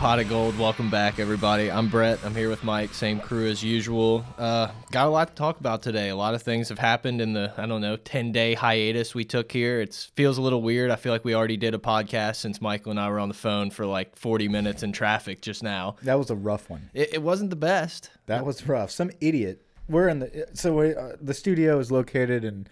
Pot of Gold, welcome back, everybody. I'm Brett. I'm here with Mike, same crew as usual. Uh, got a lot to talk about today. A lot of things have happened in the, I don't know, 10 day hiatus we took here. It feels a little weird. I feel like we already did a podcast since Michael and I were on the phone for like 40 minutes in traffic just now. That was a rough one. It, it wasn't the best. That was rough. Some idiot. We're in the so we, uh, the studio is located in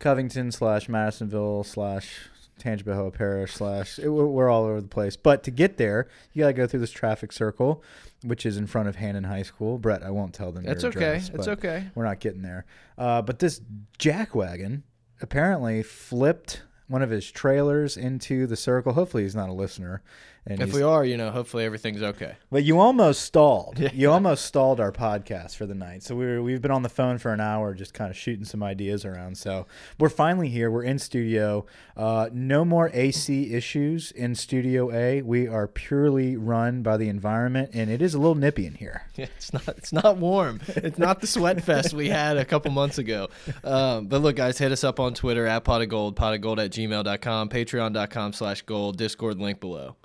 Covington slash Madisonville slash Tangipahoa Parish slash. it- We're all over the place. But to get there, you gotta go through this traffic circle, which is in front of Hannan High School. Brett, I won't tell them. It's okay. address, It's okay. We're not getting there. Uh, but this jackwagon apparently flipped one of his trailers into the circle. Hopefully, he's not a listener. And If we are, you know, hopefully everything's okay. but you almost stalled. You almost stalled our podcast for the night. So we were, we've been on the phone for an hour, just kind of shooting some ideas around. So we're finally here. We're in studio. Uh, no more AC issues in Studio A. We are purely run by the environment, and it is a little nippy in here. It's not. It's not warm. It's not the sweat fest we had a couple months ago. Um, but look, guys, hit us up on Twitter at pot of gold, pot of gold at gmail.com, patreon.com slash gold, Discord link below.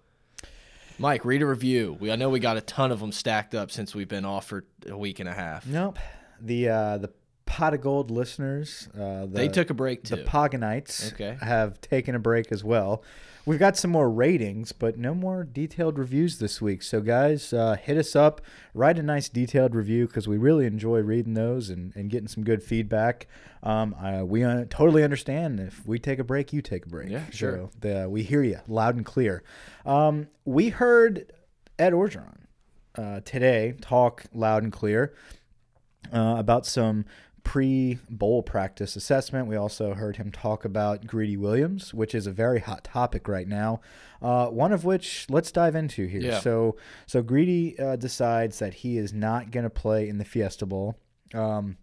Mike, read a review. We I know we got a ton of them stacked up since we've been off for a week and a half. Nope. The uh, the pot of gold listeners. Uh, the, They took a break the too. Pogonites Okay. have taken a break as well. We've got some more ratings, but no more detailed reviews this week. So, guys, uh, hit us up, write a nice detailed review because we really enjoy reading those and, and getting some good feedback. Um, uh, we uh, totally understand if we take a break, you take a break. Yeah, sure. So the, we hear you loud and clear. Um, we heard Ed Orgeron uh, today talk loud and clear uh, about some pre bowl practice assessment. We also heard him talk about Greedy Williams, which is a very hot topic right now. Uh, one of which let's dive into here. Yeah. So, so Greedy uh, decides that he is not going to play in the Fiesta Bowl. Um,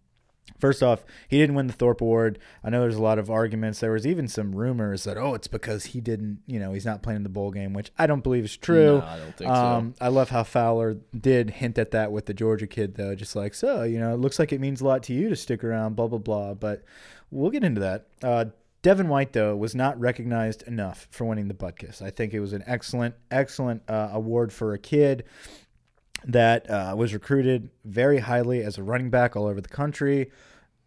First off, he didn't win the Thorpe Award. I know there's a lot of arguments. There was even some rumors that oh, it's because he didn't, you know, he's not playing in the bowl game, which I don't believe is true. No, I don't think so. um, I love how Fowler did hint at that with the Georgia kid, though. Just like, so, you know, it looks like it means a lot to you to stick around, blah, blah, blah. But we'll get into that. Uh, Devin White, though, was not recognized enough for winning the Butkus. I think it was an excellent, excellent uh, award for a kid that uh, was recruited very highly as a running back all over the country.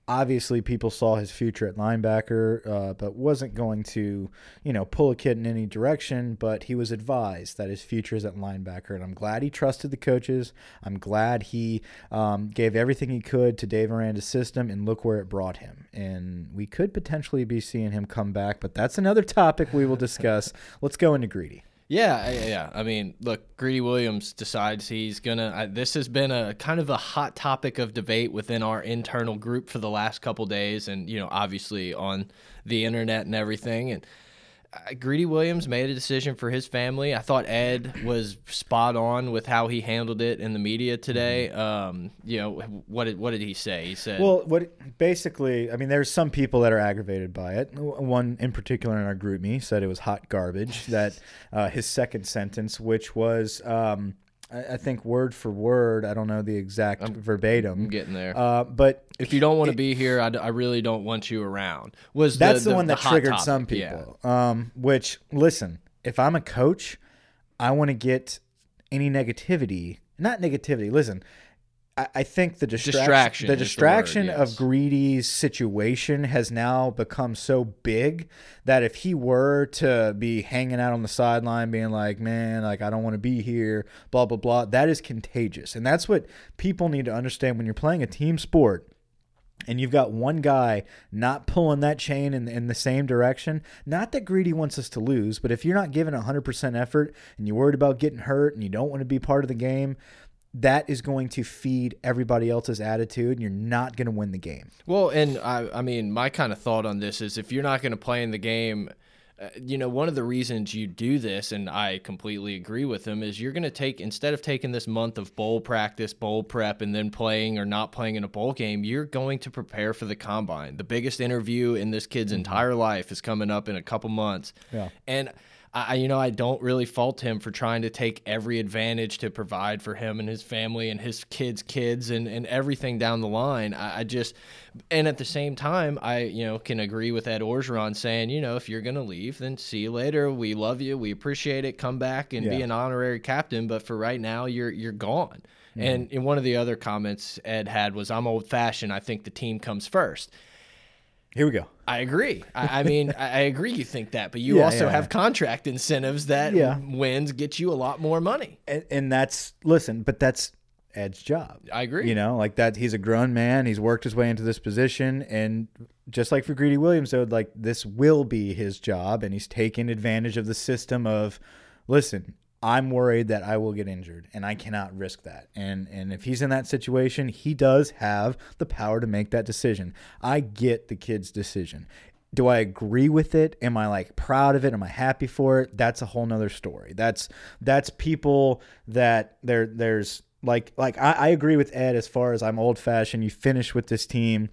Obviously, people saw his future at linebacker, uh, but wasn't going to, you know, pull a kid in any direction. But he was advised that his future is at linebacker, and I'm glad he trusted the coaches. I'm glad he um, gave everything he could to Dave Aranda's system, and look where it brought him. And we could potentially be seeing him come back, but that's another topic we will discuss. Let's go into greedy. Yeah, yeah. I mean, look, Greedy Williams decides he's gonna. I, this has been a kind of a hot topic of debate within our internal group for the last couple days, and you know, obviously on the internet and everything. And uh, Greedy Williams made a decision for his family. I thought Ed was spot on with how he handled it in the media today. Um, you know, what did what did he say? He said, Well, what basically, I mean, there's some people that are aggravated by it. One in particular in our group me said it was hot garbage. that uh, his second sentence, which was, um, I, I think word for word, I don't know the exact I'm verbatim, getting there. uh, but if you don't want to be here, I, d- I really don't want you around. Was that's the, one that triggered topic. some Yeah. people. Um, which listen, if I'm a coach, I want to get any negativity, not negativity. Listen, I, I think the distraction, Distraction the is the word, distraction yes. of Greedy's situation has now become so big that if he were to be hanging out on the sideline, being like, "Man, like I don't want to be here," blah blah blah, that is contagious, and that's what people need to understand when you're playing a team sport and you've got one guy not pulling that chain in, in the same direction, not that Greedy wants us to lose, but if you're not giving 100% effort and you're worried about getting hurt and you don't want to be part of the game, that is going to feed everybody else's attitude and you're not going to win the game. Well, and I, I mean, my kind of thought on this is if you're not going to play in the game, uh, you know, one of the reasons you do this, and I completely agree with him, is you're going to take, instead of taking this month of bowl practice, bowl prep, and then playing or not playing in a bowl game, you're going to prepare for the combine. The biggest interview in this kid's entire life is coming up in a couple months. Yeah. And I, you know, I don't really fault him for trying to take every advantage to provide for him and his family and his kids' kids and, and everything down the line. I, I just, and at the same time, I, you know, can agree with Ed Orgeron saying, you know, if you're going to leave, then see you later. We love you. We appreciate it. Come back and be an honorary captain. But for right now, you're, you're gone. Mm-hmm. And in one of the other comments Ed had was, I'm old fashioned. I think the team comes first. Here we go. I agree. I, I mean, I agree you think that, but you Yeah, also yeah. have contract incentives that Yeah. wins get you a lot more money. And, and that's, listen, but that's Ed's job. I agree. You know, like that. He's a grown man. He's worked his way into this position, and just like for Greedy Williams, though, like this will be his job, and he's taking advantage of the system of, listen, I'm worried that I will get injured, and I cannot risk that. And and if he's in that situation, he does have the power to make that decision. I get the kid's decision. Do I agree with it? Am I like proud of it? Am I happy for it? That's a whole nother story. That's that's people that there there's like like I, I agree with Ed as far as I'm old fashioned. You finish with this team,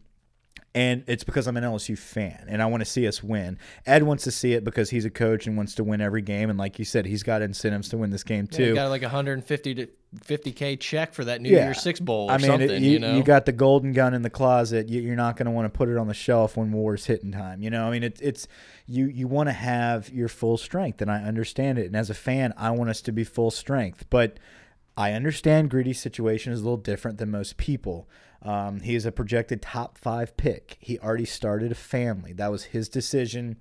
and it's because I'm an LSU fan and I want to see us win. Ed wants to see it because he's a coach and wants to win every game. And like you said, he's got incentives to win this game Yeah, too. you got like a 150 to 50k check for that New Yeah. Year's Six bowl or I mean, something. it- you, you, know, got the golden gun in the closet. You, you're not going to want to put it on the shelf when war's hitting time. You know, I mean, it's it's you you want to have your full strength, and I understand it. And as a fan, I want us to be full strength, but I understand Greedy's situation is a little different than most people. Um, he is a projected top five pick. He already started a family. That was his decision.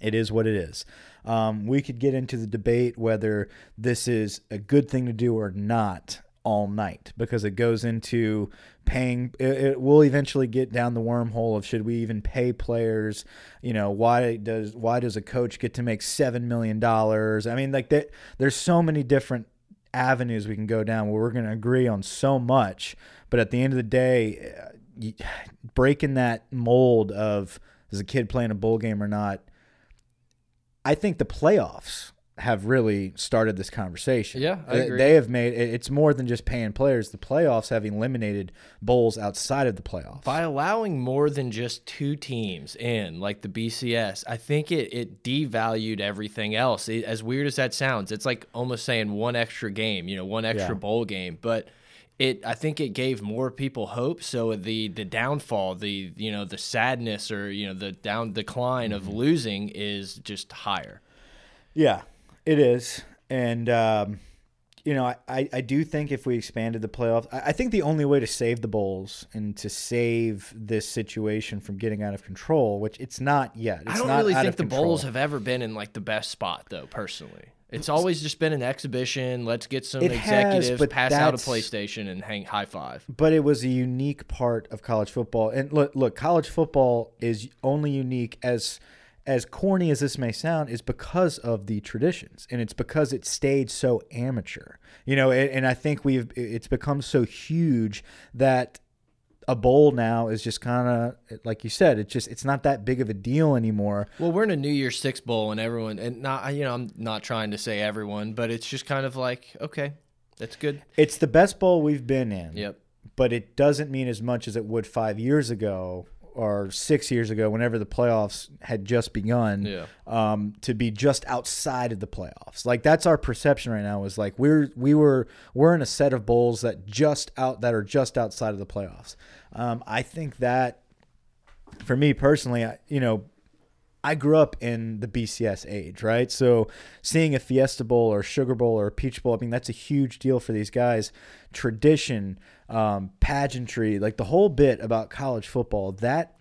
It is what it is. Um, we could get into the debate whether this is a good thing to do or not all night because it goes into paying. It, it will eventually get down the wormhole of should we even pay players? You know, why does why does a coach get to make seven million dollars? I mean, like that. There's so many different avenues we can go down where we're going to agree on so much, but at the end of the day, eh, you, breaking that mold of is a kid playing a bowl game or not I think the playoffs have really started this conversation. Yeah, I They- agree. They have made it's more than just paying players. The playoffs have eliminated bowls outside of the playoffs. by allowing more than just two teams in, like the BCS, I think it it devalued everything else. It- as weird as that sounds, it's like almost saying one extra game, you know, one extra Yeah. bowl game, but. It, I think it gave more people hope. So the the downfall, the you know the sadness or you know the down decline Mm-hmm. of losing is just higher. Yeah, it is. And, um, you know, I- I, do think if we expanded the playoffs, I, I think the only way to save the bowls and to save this situation from getting out of control, which it's not yet. It's I don't really think the control. bowls have ever been in like the best spot though. Personally, it's always just been an exhibition. Let's get some It has, executives, but pass out a PlayStation, and hang high five. but it was a unique part of college football. And look, look, college football is only unique as as corny as this may sound is because of the traditions and it's because it stayed so amateur. You know, and, and I think we've it's become so huge that a bowl now is just kind of like you said, it's just it's not that big of a deal anymore. Well, we're in a New Year's Six bowl, and everyone, and not you know, I'm not trying to say everyone, but it's just kind of like okay, that's good. It's the best bowl we've been in. Yep. but it doesn't mean as much as it would five years ago or six years ago, whenever the playoffs had just begun. Yeah. Um, to be just outside of the playoffs, like that's our perception right now. Is like we're we were we're in a set of bowls that just out that are just outside of the playoffs. Um, I think that for me personally, I, you know, I grew up in the BCS age, right? So seeing a Fiesta Bowl or Sugar Bowl or Peach Bowl, I mean, that's a huge deal for these guys. Tradition, um, pageantry, like the whole bit about college football, that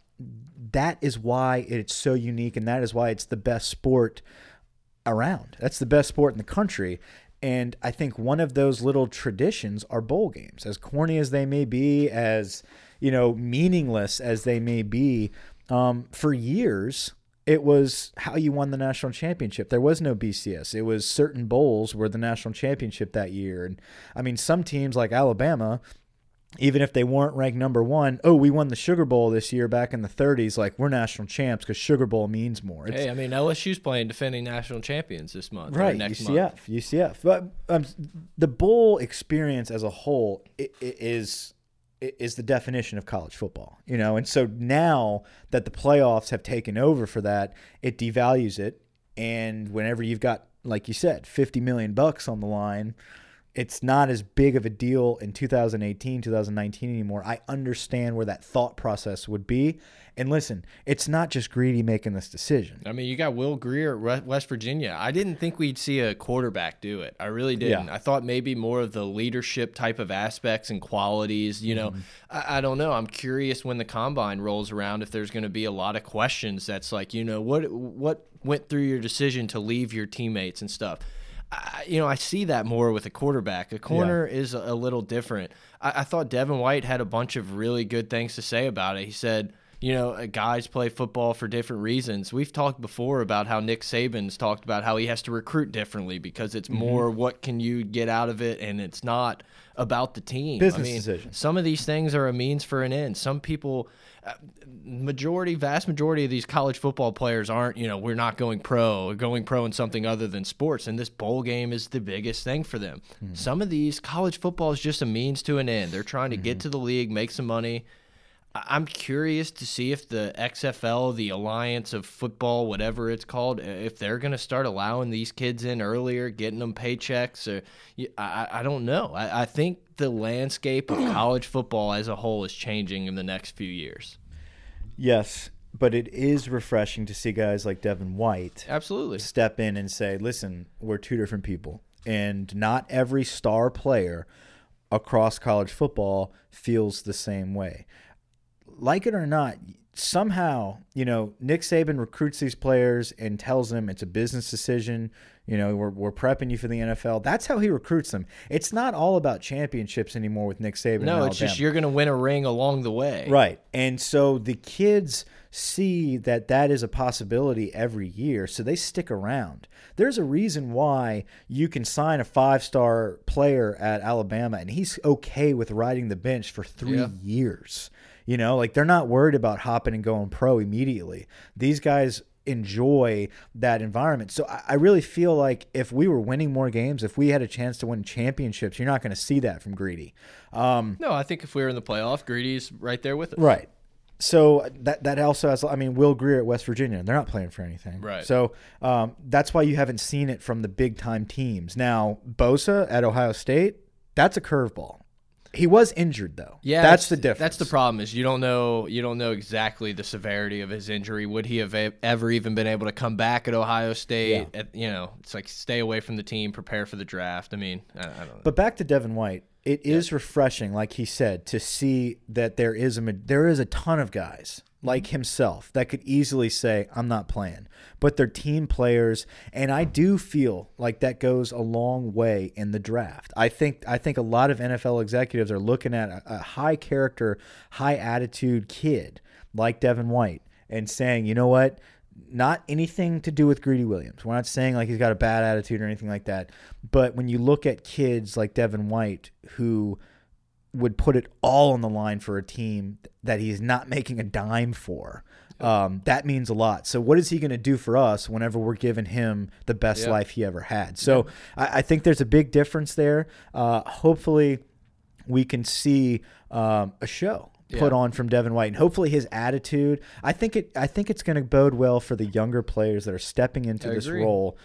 that is why it's so unique and that is why it's the best sport around. That's the best sport in the country. And I think one of those little traditions are bowl games. As corny as they may be, as you know, meaningless as they may be, um, for years it was how you won the national championship. There was no BCS. It was certain bowls were the national championship that year. And I mean, some teams like Alabama even if they weren't ranked number one, oh, we won the Sugar Bowl this year back in the 30s. Like we're national champs because Sugar Bowl means more. It's, hey, I mean LSU's playing defending national champions this month, right? next UCF, month. UCF. But um, the bowl experience as a whole is is the definition of college football, you know. And so now that the playoffs have taken over for that, it devalues it. And whenever you've got, like you said, fifty million bucks on the line it's not as big of a deal in 2018, 2019 anymore. I understand where that thought process would be. And listen, it's not just Greedy making this decision. I mean, you got Will Grier at West Virginia. I didn't think we'd see a quarterback do it. I really didn't. Yeah. I thought maybe more of the leadership type of aspects and qualities. You know, mm -hmm. I, I, don't know. I'm curious when the combine rolls around if there's going to be a lot of questions. That's like, you know, what what went through your decision to leave your teammates and stuff I, you know, I see that more with a quarterback. A corner yeah. is a, a, little different. I, I, thought Devin White had a bunch of really good things to say about it. He said, you know, uh, guys play football for different reasons. We've talked before about how Nick Saban's talked about how he has to recruit differently because it's mm -hmm. more what can you get out of it, and it's not about the team. Business I mean, decision. Some of these things are a means for an end. Some people majority, vast majority of these college football players aren't, you know, we're not going pro or going pro in something other than sports. And this bowl game is the biggest thing for them. Mm. Some of these college football is just a means to an end. They're trying to mm -hmm. get mm-hmm. to the league, make some money. I'm curious to see if the XFL, the Alliance of Football, whatever it's called, if they're going to start allowing these kids in earlier, getting them paychecks. Or I, I don't know. I, I think the landscape of college football as a whole is changing in the next few years. Yes, but it is refreshing to see guys like Devin White absolutely step in and say, "Listen, we're two different people, and not every star player across college football feels the same way." Like it or not, somehow, you know, Nick Saban recruits these players and tells them it's a business decision. You know, we're, we're prepping you for the NFL. That's how he recruits them. It's not all about championships anymore with Nick Saban. No, it's just you're going to win a ring along the way. Right. And so the kids see that that is a possibility every year, so they stick around. There's a reason why you can sign a five star player at Alabama and he's okay with riding the bench for three yeah. years. You know, like they're not worried about hopping and going pro immediately. These guys enjoy that environment. So I, really feel like if we were winning more games, if we had a chance to win championships, you're not going to see that from Greedy. Um, no, I think if we were in the playoff, Greedy's right there with us. Right. So that that also has, I mean, Will Grier at West Virginia, they're not playing for anything. Right. So um, that's why you haven't seen it from the big time teams. Now, Bosa at Ohio State, that's a curveball. He was injured though. Yeah, that's, the difference. That's the problem is you don't know you don't know exactly the severity of his injury. Would he have ever even been able to come back at Ohio State? Yeah. At, you know, it's like stay away from the team, prepare for the draft. I mean, I, I don't know. But back to Devin White, it is yeah. refreshing, like he said, to see that there is a there is a ton of guys like himself that could easily say, I'm not playing. But they're team players, and I do feel like that goes a long way in the draft. I think I think a lot of NFL executives are looking at a, a high character, high attitude kid like Devin White and saying, you know what? Not anything to do with Greedy Williams. We're not saying like he's got a bad attitude or anything like that. But when you look at kids like Devin White who would put it all on the line for a team that he's not making a dime for. Um, that means a lot. So, what is he going to do for us whenever we're giving him the best yeah. life he ever had? So, yeah. I, I, think there's a big difference there. Uh, hopefully, we can see um, a show put yeah. on from Devin White, and hopefully his attitude. I think it. I think it's going to bode well for the younger players that are stepping into I this agree. role,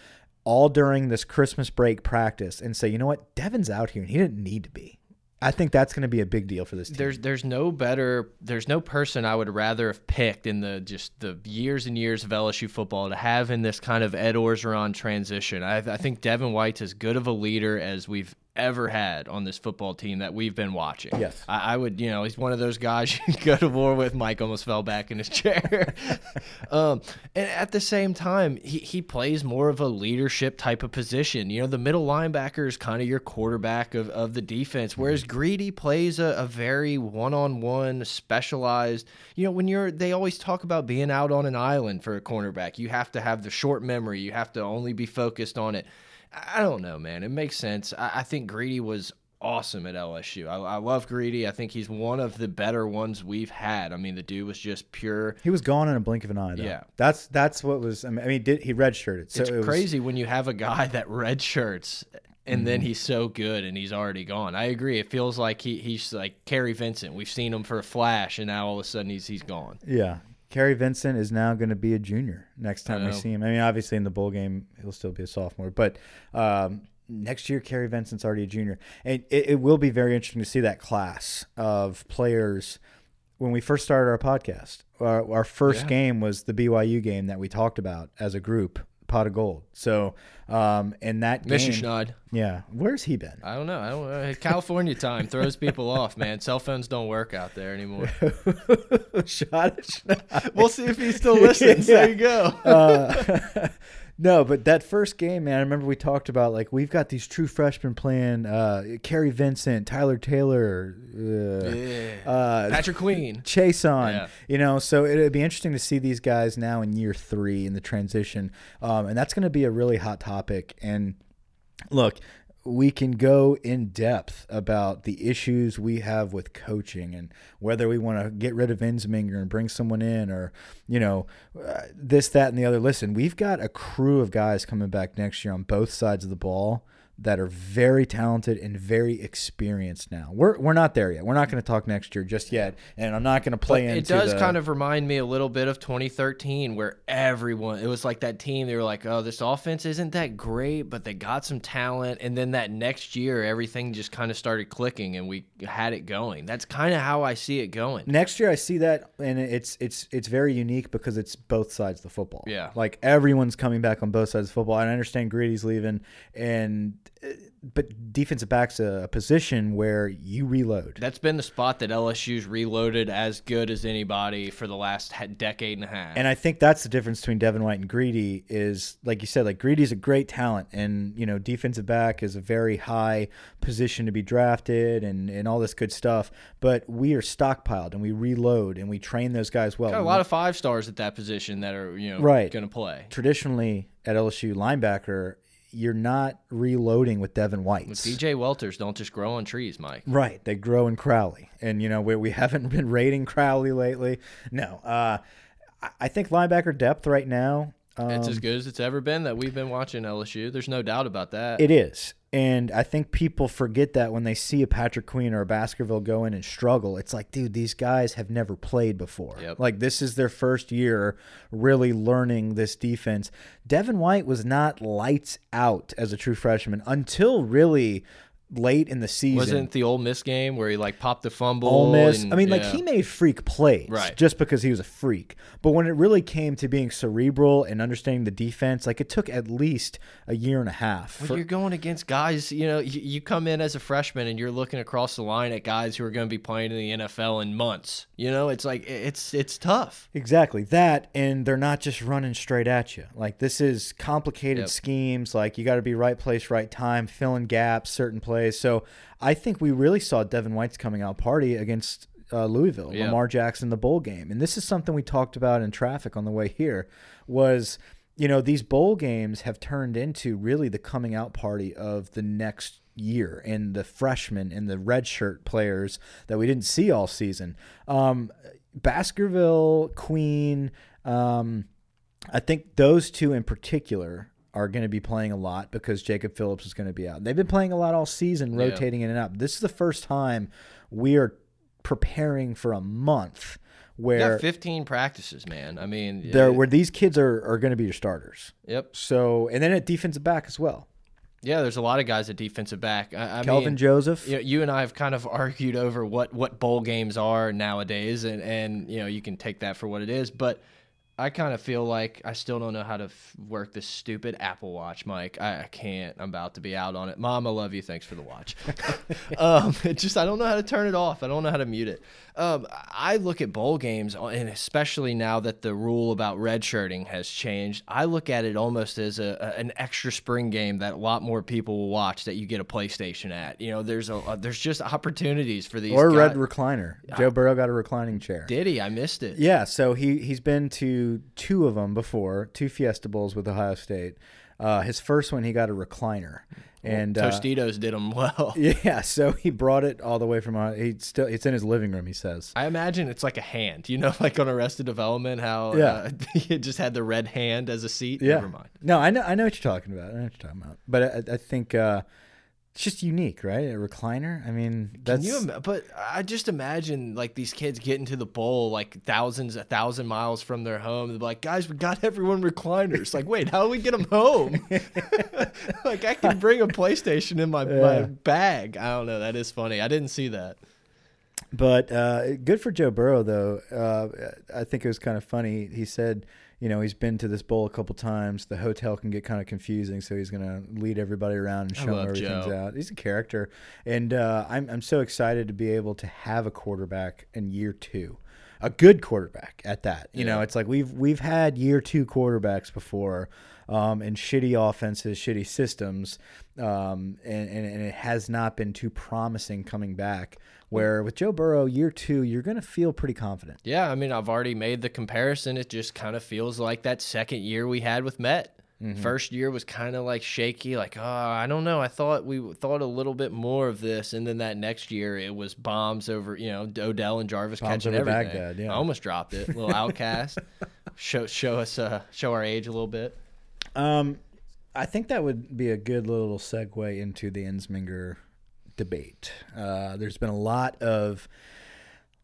all during this Christmas break practice, and say, you know what, Devin's out here, and he didn't need to be I think that's going to be a big deal for this team. There's there's no better there's no person I would rather have picked in the just the years and years of LSU football to have in this kind of Ed Orgeron transition. I, I think Devin White's as good of a leader as we've ever had on this football team that we've been watching. Yes. I, I would, you know, he's one of those guys you go to war with. Mike almost fell back in his chair. um, and at the same time, he, he plays more of a leadership type of position. You know, the middle linebacker is kind of your quarterback of, of the defense, whereas Greedy plays a, a very one on one specialized, you know, when you're, they always talk about being out on an island for a cornerback. You have to have the short memory, you have to only be focused on it. I don't know, man. It makes sense. I, I think Greedy was awesome at LSU. I, I, love Greedy. I think he's one of the better ones we've had. I mean, the dude was just pure. He was gone in a blink of an eye. Though. Yeah, that's that's what was. I mean, did, he redshirted. So it's it crazy when you have a guy that redshirts and mm -hmm. then mm-hmm. he's so good and he's already gone. I agree. It feels like he, he's like Kary Vincent. We've seen him for a flash, and now all of a sudden he's he's gone. Yeah, Kary Vincent is now going to be a junior next time we see him. I mean, obviously in the bowl game he'll still be a sophomore, but um, next year Kary Vincent's already a junior, and it, it, will be very interesting to see that class of players. When we first started our podcast, our, our first yeah. game was the BYU game that we talked about as a group pot of gold. So, um, in that game, Schneid. yeah, where's he been? I don't know. I don't know. California time throws people off, man. Cell phones don't work out there anymore. Shot. We'll see if he still listens. yeah. There you go. uh, no, but that first game, man, I remember we talked about like we've got these true freshmen playing uh, Kary Vincent, Tyler Taylor, uh, yeah. uh, Patrick Queen, Chaisson. Yeah. You know, so it'd be interesting to see these guys now in year three in the transition, um, and that's going to be a really hot topic. And look, we can go in depth about the issues we have with coaching and whether we want to get rid of Ensminger and bring someone in or, you know, uh, this, that, and the other. Listen, we've got a crew of guys coming back next year on both sides of the ball that are very talented and very experienced now. We're we're not there yet. We're not going to talk next year just yet, and I'm not going to play but It does the, kind of remind me a little bit of 2013, where everyone it was like that team. They were like, "Oh, this offense isn't that great, but they got some talent." And then that next year, everything just kind of started clicking, and we had it going. That's kind of how I see it going. Next year, I see that, and it's it's it's very unique because it's both sides of the football. Yeah, like everyone's coming back on both sides of football. And I understand Greedy's leaving, and but defensive back's a, position where you reload. That's been the spot that LSU's reloaded as good as anybody for the last decade and a half. And I think that's the difference between Devin White and Greedy is like you said, like Greedy's a great talent, and you know defensive back is a very high position to be drafted, and and all this good stuff. But we are stockpiled, and we reload, and we train those guys well. Got a lot of five stars at that position that are you know right. going to play traditionally at LSU linebacker you're not reloading with Devin White. DJ Welters don't just grow on trees, Mike. Right, they grow in Crowley, and you know we, we haven't been rating Crowley lately. No, uh, I think linebacker depth right now. Um, it's as good as it's ever been that we've been watching LSU. There's no doubt about that. It is, and I think people forget that when they see a Patrick Queen or a Baskerville go in and struggle. It's like, dude, these guys have never played before. Yep. Like, this is their first year really learning this defense. Devin White was not lights out as a true freshman until really late in the season. Wasn't the Ole Miss game where he like popped the fumble? Ole Miss. And, I mean, yeah. like he made freak plays, right? Just because he was a freak. But when it really came to being cerebral and understanding the defense, like it took at least a year and a half. When you're going against guys, you know, you, you, come in as a freshman and you're looking across the line at guys who are going to be playing in the NFL in months. You know, it's like it's it's tough. Exactly that, and they're not just running straight at you. Like this is complicated yep. schemes. Like you got to be right place, right time, filling gaps, certain plays plays. So I think we really saw Devin White's coming out party against uh, Louisville, yeah. Lamar Jackson, the bowl game, and this is something we talked about in traffic on the way here. Was you know these bowl games have turned into really the coming out party of the next year and the freshmen and the redshirt players that we didn't see all season. Um, Baskerville, Queen. Um, I think those two in particular are going to be playing a lot because Jacob Phillips is going to be out. They've been playing a lot all season, rotating yeah. in and out. This is the first time we are preparing for a month where 15 practices, man. I mean, there where these kids are are going to be your starters. Yep. So and then at defensive back as well. Yeah, there's a lot of guys at defensive back. I, I Kelvin mean, Joseph. you, know, you and I have kind of argued over what what bowl games are nowadays, and and you know you can take that for what it is, but. I kind of feel like I still don't know how to f work this stupid Apple Watch, Mike. I, I, can't. I'm about to be out on it. Mom, I love you. Thanks for the watch. um, it just I don't know how to turn it off. I don't know how to mute it. Um, I look at bowl games, uh, and especially now that the rule about redshirting has changed, I look at it almost as a, a, an extra spring game that a lot more people will watch. That you get a PlayStation at. You know, there's a, a there's just opportunities for these. Or guys. red recliner. Joe Burrow got a reclining chair. Did he? I missed it. Yeah, so he he's been to two of them before, two Fiesta Bowls with Ohio State. Uh, his first one, he got a recliner, and well, uh, Tostitos did him well. Yeah, so he brought it all the way from. Uh, he still it's in his living room. He says. I imagine it's like a hand. You know, like on Arrested Development, how yeah. uh, he just had the red hand as a seat. Yeah. Never mind. No, I know I know what you're talking about. I know what you're talking about. But I, I think uh, it's just unique, right? A recliner. I mean, that's Can you? But I just imagine like these kids getting to the bowl like thousands, a thousand miles from their home. They're like, guys, we got everyone recliners. like, wait, how do we get them home? like, I can bring a PlayStation in my, Yeah. my bag. I don't know. That is funny. I didn't see that. But uh, good for Joe Burrow, though. Uh, I think it was kind of funny. He said, you know, he's been to this bowl a couple times. The hotel can get kind of confusing, so he's going to lead everybody around and show them everything's Joe. out. He's a character, and uh, I'm I'm so excited to be able to have a quarterback in year two, a good quarterback at that. You know, it's like we've we've had year two quarterbacks before. Um, and shitty offenses, shitty systems, um, and, and, and it has not been too promising coming back. Where with Joe Burrow, year two, you're going to feel pretty confident. Yeah, I mean, I've already made the comparison. It just kind of feels like that second year we had with Met. Mm-hmm. First year was kind of like shaky, like oh, I don't know. I thought we thought a little bit more of this, and then that next year it was bombs over, you know, Odell and Jarvis Bombs catching everything. Baghdad, yeah. I almost dropped it. little outcast. show show us uh show our age a little bit. Um, I think that would be a good little segue into the Ensminger debate. Uh, there's been a lot of,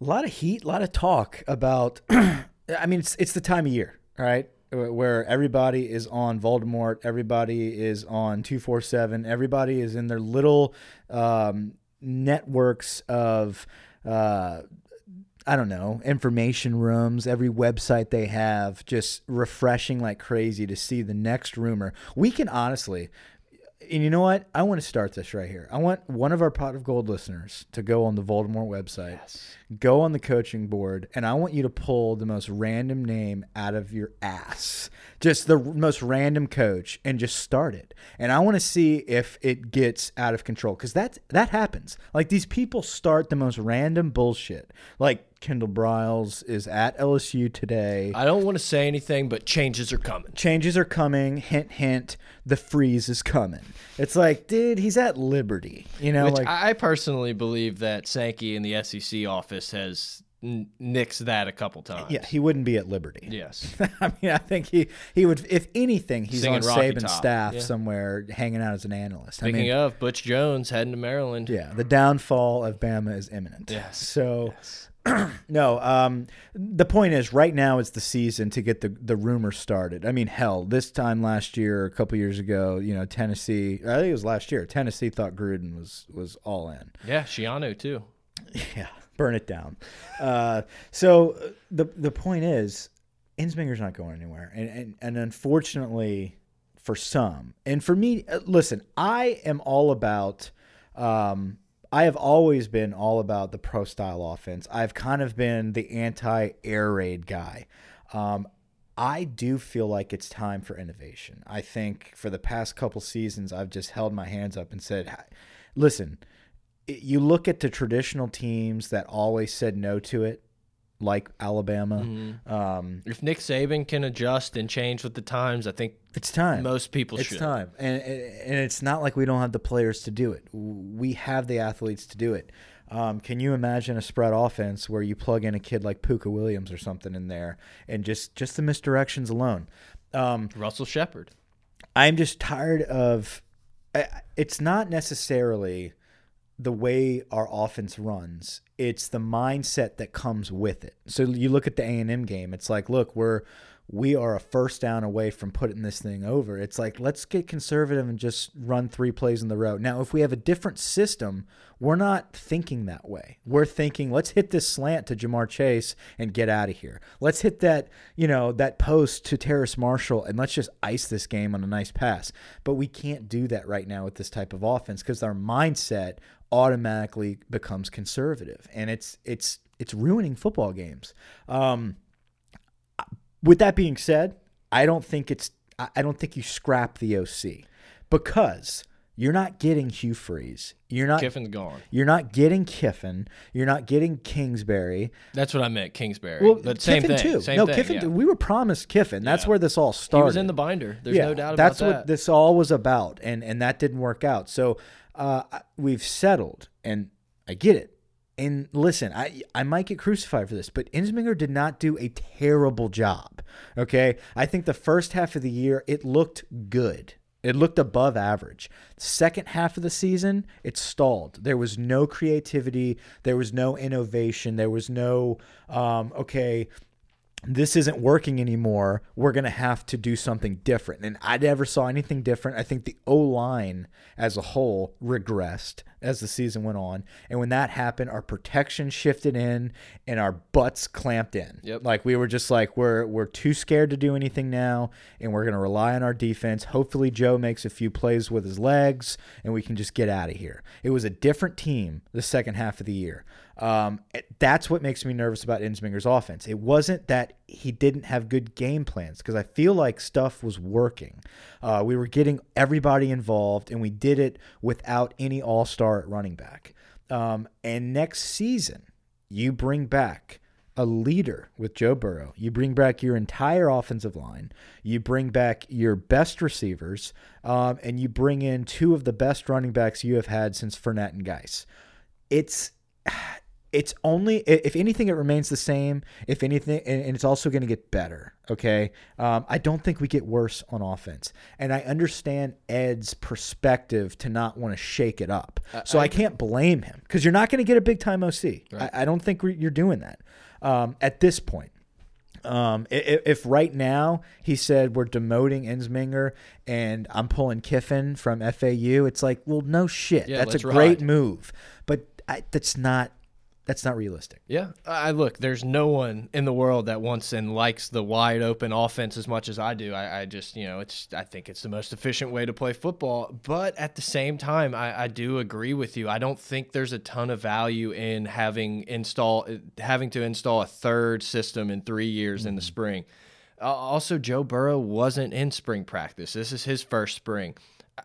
a lot of heat, a lot of talk about. I mean, it's it's the time of year, right, where everybody is on Voldemort, everybody is on two four seven, everybody is in their little um, networks of. Uh, I don't know, information rooms, every website they have, just refreshing like crazy to see the next rumor. We can honestly, and you know what? I want to start this right here. I want one of our pot of gold listeners to go on the Voldemort website, go on the coaching board, and I want you to pull the most random name out of your ass, just the most random coach, and just start it. And I want to see if it gets out of control because that that happens. Like these people start the most random bullshit. Like Kendall Briles is at LSU today. I don't want to say anything, but changes are coming. Changes are coming. Hint, hint. The freeze is coming. It's like, dude, he's at Liberty. You know, Which like I personally believe that Sankey in the SEC office has nixed that a couple times. yeah, he wouldn't be at Liberty. Yes. I mean, I think he he would. If anything, he's Singing on Rocky Saban's Top, staff yeah. somewhere, hanging out as an analyst. Speaking I mean, of Butch Jones heading to Maryland. yeah, the downfall of Bama is imminent. Yes. So. no, um, the point is, right now it's the season to get the the rumor started. I mean, hell, this time last year, a couple years ago, you know, Tennessee. I think it was last year. Tennessee thought Gruden was was all in. Yeah, Schiano too. Yeah, burn it down. Uh, so uh, the the point is, Ensminger's not going anywhere, and and, and unfortunately for some, and for me, uh, listen, I am all about. Um, I have always been all about the pro style offense. I've kind of been the anti air raid guy. Um, I do feel like it's time for innovation. I think for the past couple seasons, I've just held my hands up and said, listen, you look at the traditional teams that always said no to it, like Alabama. Mm-hmm. Um, If Nick Saban can adjust and change with the times, I think it's time. most people it's should. time, and and it's not like we don't have the players to do it. We have the athletes to do it. Um, can you imagine a spread offense where you plug in a kid like Pooka Williams or something in there, and just just the misdirections alone? Um, Russell Shepard. I'm just tired of. I- It's not necessarily the way our offense runs. It's the mindset that comes with it. So you look at the A and M game. It's like, look, we're we are a first down away from putting this thing over. It's like, let's get conservative and just run three plays in the row. Now, if we have a different system, we're not thinking that way. We're thinking, let's hit this slant to Ja'Marr Chase and get out of here. Let's hit that, you know, that post to Terrace Marshall and let's just ice this game on a nice pass. But we can't do that right now with this type of offense because our mindset automatically becomes conservative and it's it's it's ruining football games. Um, with that being said, I don't think it's I don't think you scrap the OC because you're not getting Hugh Freeze. You're not Kiffin's gone. You're not getting Kiffin. You're not getting Kingsbury. That's what I meant, Kingsbury. Well, but same Kiffin thing. too. No, thing, Kiffin. yeah. We were promised Kiffin. That's Yeah. where this all started. He was in the binder. There's yeah, no doubt about that's that. That's what this all was about, and and that didn't work out. So uh, we've settled, and I get it. And listen, I I might get crucified for this, but Ensminger did not do a terrible job. Okay, I think the first half of the year it looked good. It looked above average. Second half of the season, it stalled. There was no creativity. There was no innovation. There was no, um, okay, this isn't working anymore. We're going to have to do something different. And I never saw anything different. I think the O line as a whole regressed as the season went on. And when that happened, our protection shifted in and our butts clamped in. Yep. Like we were just like we're we're too scared to do anything now and we're going to rely on our defense. Hopefully Joe makes a few plays with his legs and we can just get out of here. It was a different team the second half of the year. Um, that's what makes me nervous about Ensminger's offense. It wasn't that he didn't have good game plans because I feel like stuff was working. Uh, we were getting everybody involved, and we did it without any all star at running back. Um, and next season, you bring back a leader with Joe Burrow. You bring back your entire offensive line. You bring back your best receivers, um, and you bring in two of the best running backs you have had since Fournette and Guice. It's it's only if anything it remains the same. If anything and it's also going to get better okay? Um, i don't think we get worse on offense. And i understand ed's perspective to not want to shake it up. So I, can't blame him because you're not going to get a big time oc I, I don't think you're doing that um, at this point. Um, i- i- if right now he said we're demoting Ensminger and I'm pulling Kiffin from FAU, it's like, well, no shit. Yeah, that's a great ride. move, but I, that's not that's not realistic. Yeah, I look. There's no one in the world that wants and likes the wide open offense as much as I do. I, I just, you know, it's. I think it's the most efficient way to play football. But at the same time, I, I do agree with you. I don't think there's a ton of value in having install having to install a third system in three years in the spring. Uh, also, Joe Burrow wasn't in spring practice. This is his first spring.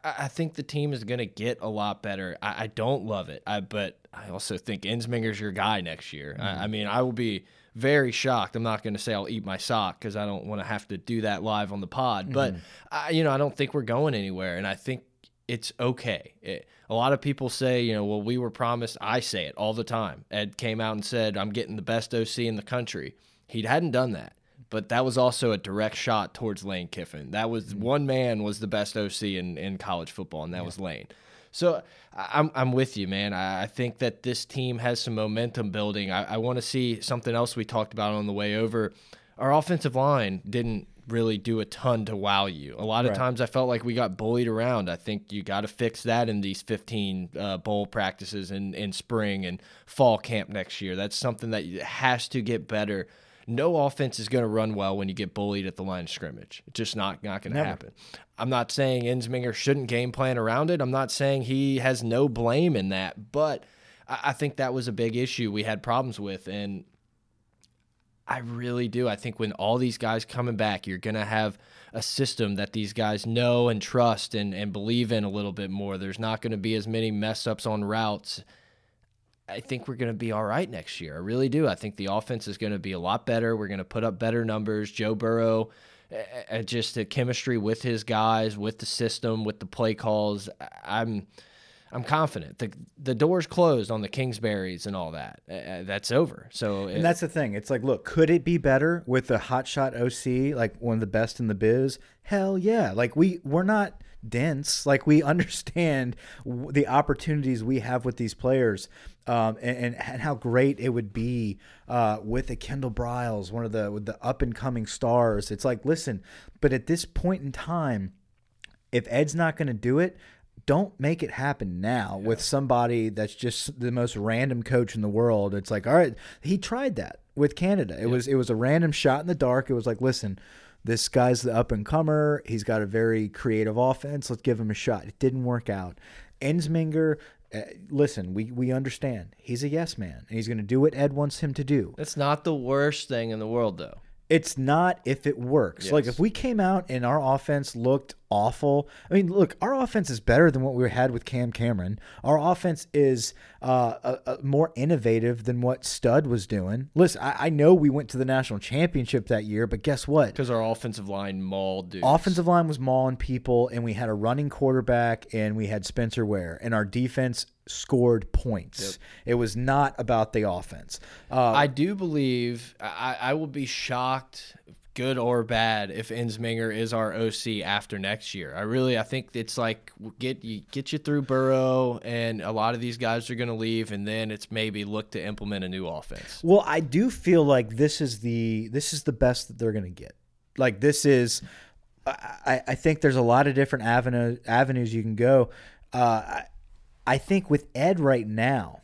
I, I think the team is going to get a lot better. I, I don't love it, I, but I also think Ensminger's your guy next year. I, mm-hmm. I mean, I will be very shocked. I'm not going to say I'll eat my sock because I don't want to have to do that live on the pod. But mm-hmm. I, you know, I don't think we're going anywhere, and I think it's okay. It, a lot of people say, you know, well, we were promised. I say it all the time. Ed came out and said, I'm getting the best OC in the country. He hadn't done that, but that was also a direct shot towards Lane Kiffin. That was one man was the best OC in, in college football, and that was Lane. So I'm I'm with you, man. I, I think that this team has some momentum building. I, I want to see something else we talked about on the way over. Our offensive line didn't really do a ton to wow you. A lot of Right. times I felt like we got bullied around. I think you got to fix that in these 15 uh, bowl practices in, in spring and fall camp next year. That's something that has to get better. No offense is going to run well when you get bullied at the line of scrimmage. It's just not not going to happen. I'm not saying Ensminger shouldn't game plan around it. I'm not saying he has no blame in that, but I, I think that was a big issue we had problems with, and I really do. I think when all these guys coming back, you're gonna have a system that these guys know and trust and, and believe in a little bit more. There's not gonna be as many mess ups on routes. I think we're gonna be all right next year. I really do. I think the offense is gonna be a lot better. We're gonna put up better numbers. Joe Burrow, uh, just the chemistry with his guys, with the system, with the play calls. I'm I'm confident. The the door's closed on the Kingsburys and all that. Uh, that's over. So And that's the thing. It's like, look, could it be better with a hotshot OC, like one of the best in the biz? Hell yeah. Like we we're not dense. Like we understand the opportunities we have with these players, um, and, and how great it would be uh, with a Kendall Briles, one of the with the up and coming stars. It's like, listen, but at this point in time, if Ed's not going to do it, don't make it happen now yeah. with somebody that's just the most random coach in the world. It's like, all right, he tried that with Canada. It yeah. was it was a random shot in the dark. It was like, listen, this guy's the up and comer. He's got a very creative offense. Let's give him a shot. It didn't work out. Ensminger, uh, listen, we we understand. He's a yes man, and he's going to do what Ed wants him to do. That's not the worst thing in the world, though. It's not if it works. Yes. Like if we came out and our offense looked awful. I mean, look, our offense is better than what we had with Cam Cameron. Our offense is uh, a, a more innovative than what Stud was doing. Listen, I, I, know we went to the national championship that year, but guess what? Because our offensive line mauled dudes. Offensive line was mauling people, and we had a running quarterback, and we had Spencer Ware, and our defense scored points. Yep. It was not about the offense. Uh, I do believe I, I will be shocked good or bad if Ensminger is our OC after next year. I really I think it's like get you get you through Burrow and a lot of these guys are going to leave and then it's maybe look to implement a new offense. Well, I do feel like this is the this is the best that they're going to get. Like this is I, I think there's a lot of different avenue, avenues you can go. Uh, I, I think with Ed right now,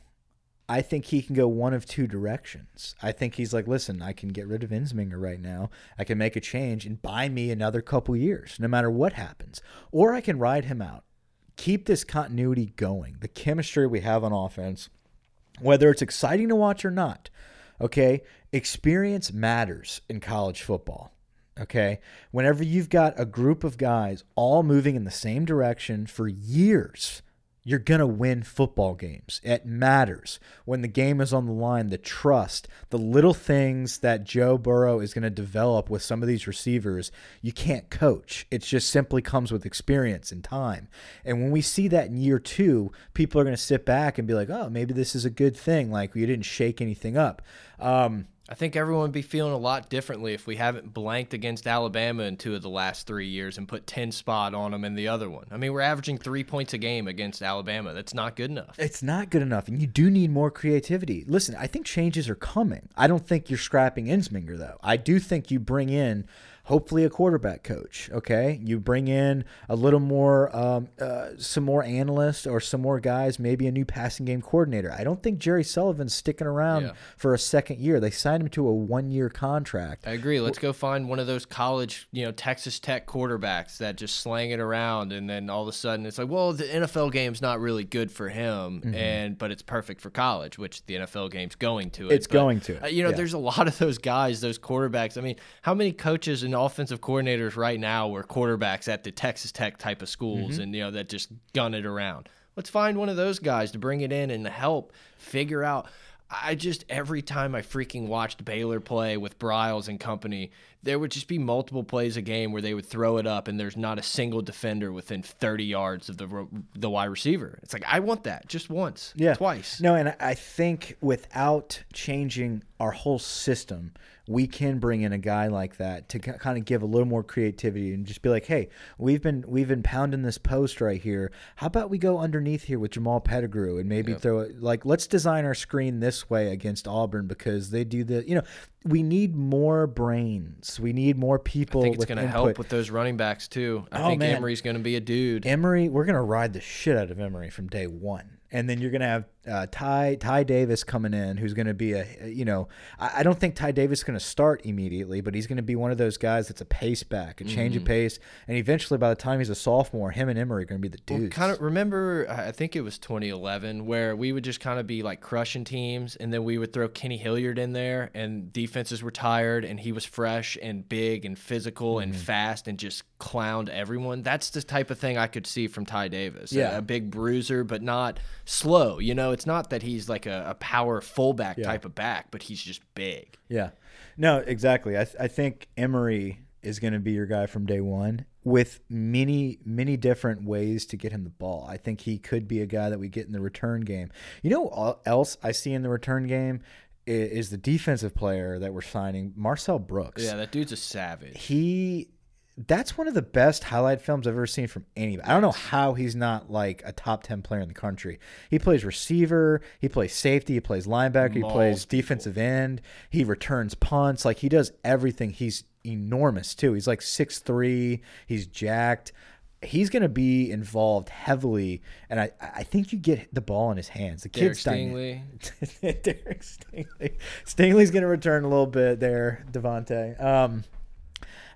I think he can go one of two directions. I think he's like, listen, I can get rid of Ensminger right now. I can make a change and buy me another couple years, no matter what happens. Or I can ride him out, keep this continuity going, the chemistry we have on offense, whether it's exciting to watch or not. Okay, experience matters in college football. Okay, whenever you've got a group of guys all moving in the same direction for years you're going to win football games. It matters when the game is on the line, the trust, the little things that Joe Burrow is going to develop with some of these receivers, you can't coach. It just simply comes with experience and time. And when we see that in year two, people are going to sit back and be like, oh, maybe this is a good thing. Like, we didn't shake anything up. Um, I think everyone would be feeling a lot differently if we haven't blanked against Alabama in two of the last three years and put 10 spot on them in the other one. I mean, we're averaging three points a game against Alabama. That's not good enough. It's not good enough. And you do need more creativity. Listen, I think changes are coming. I don't think you're scrapping Ensminger, though. I do think you bring in hopefully a quarterback coach. Okay, you bring in a little more, um, uh, some more analysts or some more guys, maybe a new passing game coordinator. I don't think Jerry Sullivan's sticking around yeah. for a second year. They signed him to a one year contract. I agree. Let's go find one of those college, you know, Texas Tech quarterbacks that just slang it around, and then all of a sudden it's like, well, the NFL game's not really good for him, mm -hmm. and but it's perfect for college, which the NFL game's going to. It. It's but, going to. Uh, you know, yeah. there's a lot of those guys, those quarterbacks. I mean, how many coaches in offensive coordinators right now were quarterbacks at the Texas Tech type of schools, mm -hmm. and you know that just gun it around. Let's find one of those guys to bring it in and help figure out. I just every time I freaking watched Baylor play with Briles and company, there would just be multiple plays a game where they would throw it up and there's not a single defender within 30 yards of the the wide receiver. It's like I want that just once, yeah, twice. No, and I think without changing our whole system, we can bring in a guy like that to kind of give a little more creativity and just be like, hey, we've been we've been pounding this post right here. How about we go underneath here with Jamal Pettigrew and maybe yep. throw it like let's design our screen this way against Auburn because they do the you know we need more brains. We need more people. I think it's going to help with those running backs too. I oh, think man. Emery's going to be a dude. Emery, we're going to ride the shit out of Emery from day one and then you're going to have uh, Ty Ty Davis coming in, who's going to be a you know I, I don't think Ty Davis is going to start immediately, but he's going to be one of those guys that's a pace back, a change mm. of mm-hmm. pace, and eventually by the time he's a sophomore, him and Emery are going to be the dudes. Well, kind of remember, I think it was 2011 where we would just kind of be like crushing teams, and then we would throw Kenny Hilliard in there, and defenses were tired, and he was fresh and big and physical mm. and mm-hmm. fast and just clowned everyone. That's the type of thing I could see from Ty Davis. Yeah, a, a big bruiser, but not slow. You know, it's not that he's like a, a power fullback yeah. type of back, but he's just big. Yeah. No, exactly. I, th I think Emery is going to be your guy from day one with many, many different ways to get him the ball. I think he could be a guy that we get in the return game. You know, else I see in the return game is the defensive player that we're signing, Marcel Brooks. Yeah, that dude's a savage. He that's one of the best highlight films I've ever seen from anybody. I don't know how he's not like a top 10 player in the country. He plays receiver, he plays safety, he plays linebacker, he plays defensive end, he returns punts. Like he does everything. He's enormous too. He's like 6'3, he's jacked. He's going to be involved heavily, and I, I think you get the ball in his hands. The Derek kid's. Stingley. Derek Stingley. Stingley's going to return a little bit there, Devontae. Um,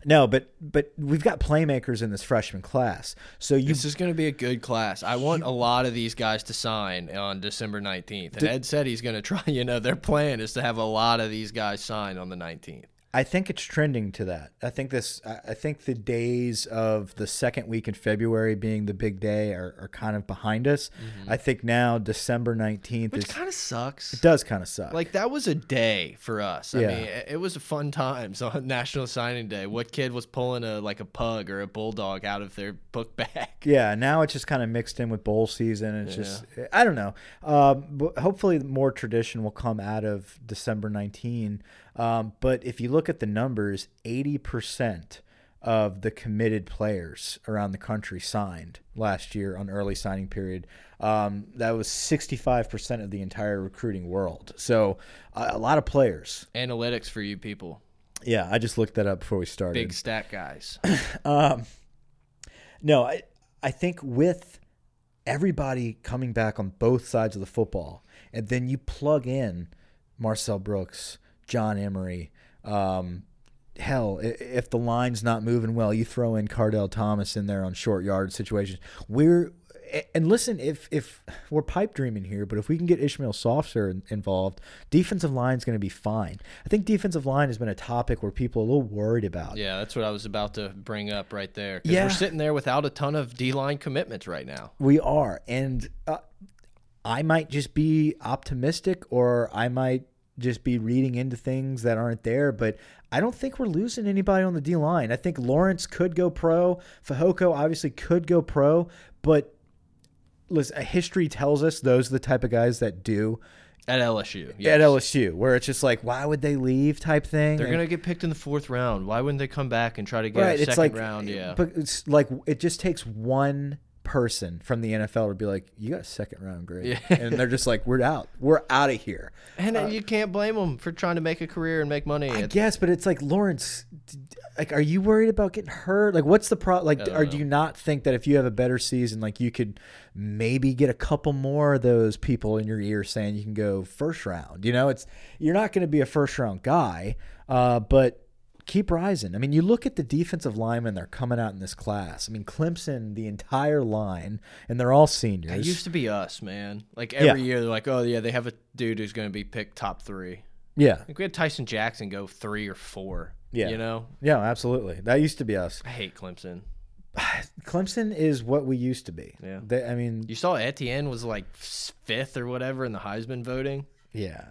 no, but but we've got playmakers in this freshman class. So you This is going to be a good class. I want a lot of these guys to sign on December 19th. And Ed said he's going to try, you know, their plan is to have a lot of these guys sign on the 19th. I think it's trending to that. I think this. I think the days of the second week in February being the big day are, are kind of behind us. I think now December nineteenth Which kind of sucks. It does kind of suck. Like that was a day for us. I Yeah. mean, it- was a fun time. So National Signing Day. What kid was pulling a like a pug or a bulldog out of their book bag? Yeah, now it's just kind of mixed in with bowl season. It's just I don't know. Um, but hopefully, more tradition will come out of December 19. Um, but if you look at the numbers, 80 percent of the committed players around the country signed last year on early signing period. Um, that was 65 percent of the entire recruiting world. So uh, a lot of players. Analytics for you people, Yeah, I just looked that up before we started. big stat guys. No, I I think with everybody coming back on both sides of the football, and then you plug in Marcel Brooks, John Emery. Um, hell, if the line's not moving well, you throw in Kardell Thomas in there on short yard situations. We're and listen, if if we're pipe dreaming here, but if we can get Ishmael Sopsher involved, defensive line's going to be fine. I think defensive line has been a topic where people are a little worried about. Yeah, that's what I was about to bring up right there. Yeah. we're sitting there without a ton of D line commitments right now. We are, and uh, I might just be optimistic, or I might just be reading into things that aren't there. But I don't think we're losing anybody on the D line. I think Lawrence could go pro. Fehoko obviously could go pro, but listen, history tells us those are the type of guys that do At LSU, at. LSU, where it's just like, why would they leave type thing. They're And- gonna get picked in the fourth round. Why wouldn't they come back and try to get right. a It's second like, round? Yeah, but it's like it just takes one person from the NFL to be like, you got a second round grade, Yeah. and they're just like, we're out, we're out of here. and uh, you can't blame them for trying to make a career and make money. I guess, but it's like Lawrence. Like, are you worried about getting hurt? Like, what's the pro? Like, or do you not think that if you have a better season, like you could maybe get a couple more of those people in your ear saying you can go first round? You know, it's you're not going to be a first round guy, uh, but keep rising. I mean, you look at the defensive linemen they're coming out in this class. I mean, Clemson, the entire line, and they're all seniors. It used to be us, man. Like every Yeah. year, they're like, "Oh yeah, they have a dude who's going to be picked top three. yeah, Like we had Tyson Jackson go three or four. Yeah. you know, yeah, absolutely. That used to be us. I hate Clemson. Clemson is what we used to be. Yeah. They, I mean, You saw Etienne was like fifth or whatever in the Heisman voting. Yeah,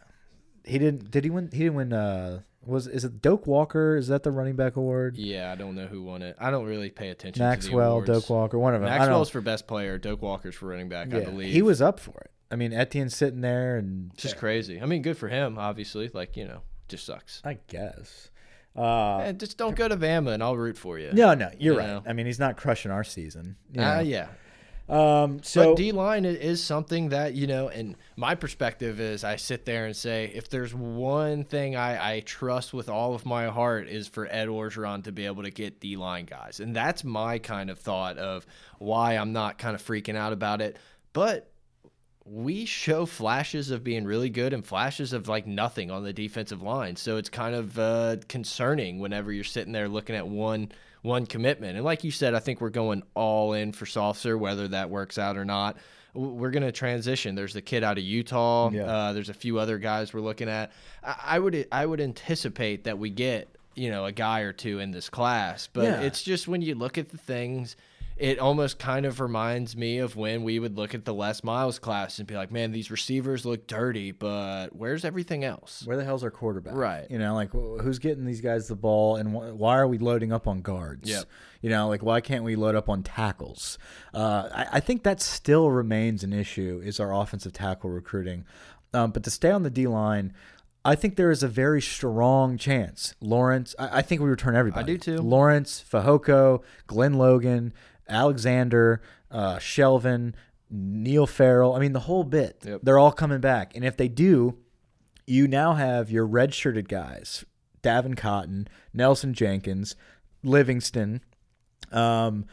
he didn't. Did he win? He didn't win. Uh, was is it Doak Walker? Is that the running back award? Yeah, I don't know who won it. I don't really pay attention. Maxwell, to. Doak Walker, one of them. Maxwell's for best player. Doak Walker's for running back. I believe he was up for it. I mean, Etienne's sitting there, and It's just crazy. I mean, good for him. Obviously, like you know, just sucks. I guess. Uh, Eh, just don't go to Bama, and I'll root for you. no, no, you're You right. know. I mean, he's not crushing our season. you Ah, know. yeah. Um. So but D line is something that you know, and my perspective is, I sit there and say, if there's one thing I, I trust with all of my heart is for Ed Orgeron to be able to get D line guys, and that's my kind of thought of why I'm not kind of freaking out about it. But we show flashes of being really good and flashes of like nothing on the defensive line, so it's kind of uh, concerning whenever you're sitting there looking at one one commitment. And like you said, I think we're going all in for Sopsher, whether that works out or not. We're going to transition. There's the kid out of Utah. Yeah. Uh, there's a few other guys we're looking at. I, I would I would anticipate that we get you know a guy or two in this class, but Yeah. it's just when you look at the things. It almost kind of reminds me of when we would look at the Les Miles class and be like, "Man, these receivers look dirty, but where's everything else?" where the hell's our quarterback? Right. You know, like who's getting these guys the ball, and wh why are we loading up on guards? Yeah. You know, like why can't we load up on tackles? Uh, I, I think that still remains an issue. Is our offensive tackle recruiting? Um, but to stay on the D line. I think there is a very strong chance Lawrence. I, I think we return everybody. I do too. Lawrence, Fehoko, Glenn Logan, Alexander, uh, Shelvin, Neil Farrell. I mean, the whole bit. Yep. They're all coming back, and if they do, you now have your red-shirted guys: Davin Cotton, Nelson Jenkins, Livingston. Um,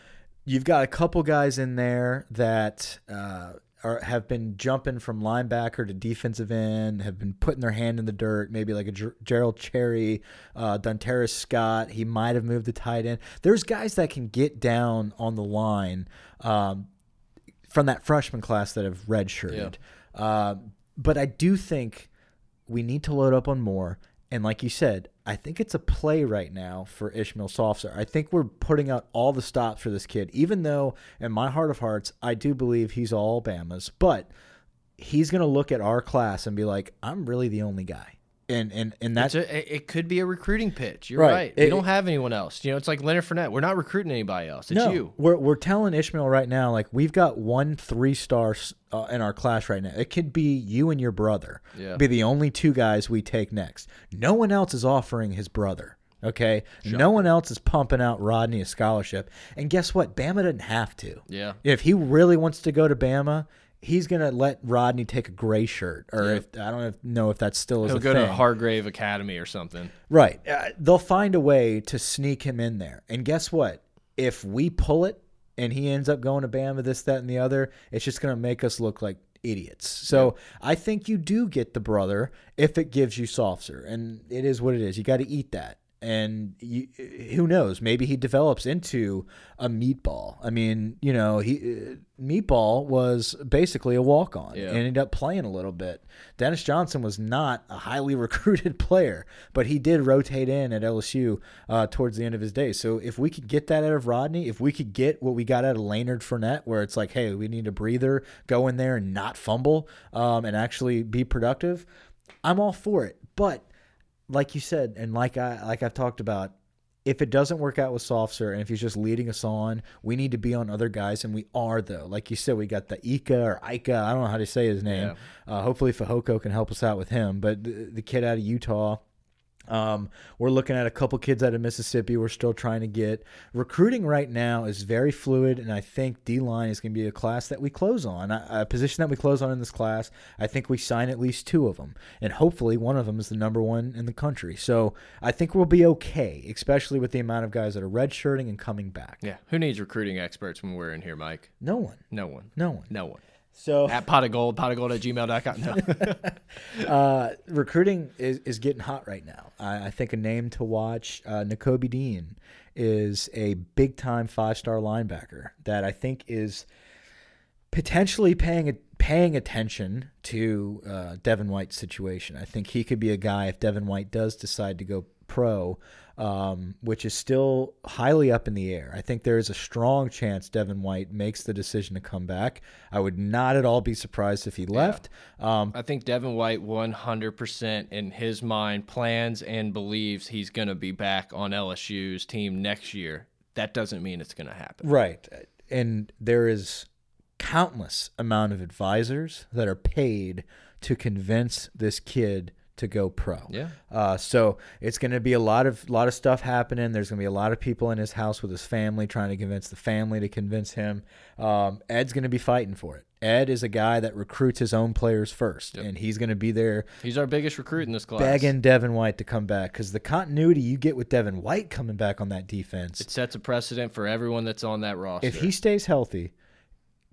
you've got a couple guys in there that uh, are have been jumping from linebacker to defensive end, have been putting their hand in the dirt. Maybe like a Ger- Gerald Cherry, uh, Dunteris Scott. He might have moved to tight end. There's guys that can get down on the line um, from that freshman class that have redshirted. Uh, but I do think we need to load up on more. And like you said, I think it's a play right now for Ishmael Sopsher. I think we're putting out all the stops for this kid, even though in my heart of hearts, I do believe he's all Bama's. But he's going to look at our class and be like, I'm really the only guy. And and and That's a, it could be a recruiting pitch. You're Right. right. It- we don't have anyone else. You know, it's like Leonard Fournette. We're not recruiting anybody else. It's no, you. We're we're telling Ishmael right now, like we've got one three star uh, in our class right now. It could be you and your brother. Yeah. Be the only two guys we take next. No one else is offering his brother. Okay. No one else is pumping out Rodney a scholarship. And guess what? Bama doesn't have to. Yeah. If he really wants to go to Bama, he's gonna let Rodney take a gray shirt, or Yeah. if I don't know if, that still is He'll a go thing. to Hargrave Academy or something. Right. Uh, they'll find a way to sneak him in there. And guess what? If we pull it and he ends up going to Bama, this, that, and the other, it's just going to make us look like idiots. So I think you do get the brother if it gives you Sopsher. And it is what it is. You got to eat that. And you, who knows? Maybe he develops into a meatball. I mean, you know, he uh, meatball was basically a walk on. Yeah. Ended up playing a little bit. Dennis Johnson was not a highly recruited player, but he did rotate in at LSU uh, towards the end of his day. So if we could get that out of Rodney, if we could get what we got out of Leonard Fournette, where it's like, hey, we need a breather, go in there and not fumble um, and actually be productive, I'm all for it. But like you said, and like I like I've talked about, if it doesn't work out with Sopsher and if he's just leading us on, we need to be on other guys, and we are though. Like you said, we got the Ika or Ika, I don't know how to say his name. Uh, hopefully, Fehoko can help us out with him. But the, the kid out of Utah. Um, we're looking at a couple kids out of Mississippi. We're still trying to get recruiting right now is very fluid, and I think D line is going to be a class that we close on, a, a position that we close on in this class. I think we sign at least two of them, and hopefully one of them is the number one in the country. So I think we'll be okay, especially with the amount of guys that are redshirting and coming back. Yeah. Who needs recruiting experts when we're in here, Mike? No one, No one. no one. No one. So At pot of gold, pot of gold at gmail.com. No. uh, recruiting is, is getting hot right now. I, I think a name to watch, uh, Nakobe Dean, is a big time five star linebacker that I think is potentially paying paying attention to uh, Devin White's situation. I think he could be a guy if Devin White does decide to go pro, um, which is still highly up in the air. I think there is a strong chance Devin White makes the decision to come back. I would not at all be surprised if he left. Um, I think Devin White 100% in his mind plans and believes he's going to be back on LSU's team next year. That doesn't mean it's going to happen. Right. And there is countless amount of advisors that are paid to convince this kid to go pro. Yeah. Uh, so it's going to be a lot of lot of stuff happening. There's going to be a lot of people in his house with his family trying to convince the family to convince him. Um, Ed's going to be fighting for it. Ed is a guy that recruits his own players first, and he's going to be there He's our biggest recruit in this class. begging Devin White to come back because the continuity you get with Devin White coming back on that defense It sets a precedent for everyone that's on that roster. if he stays healthy,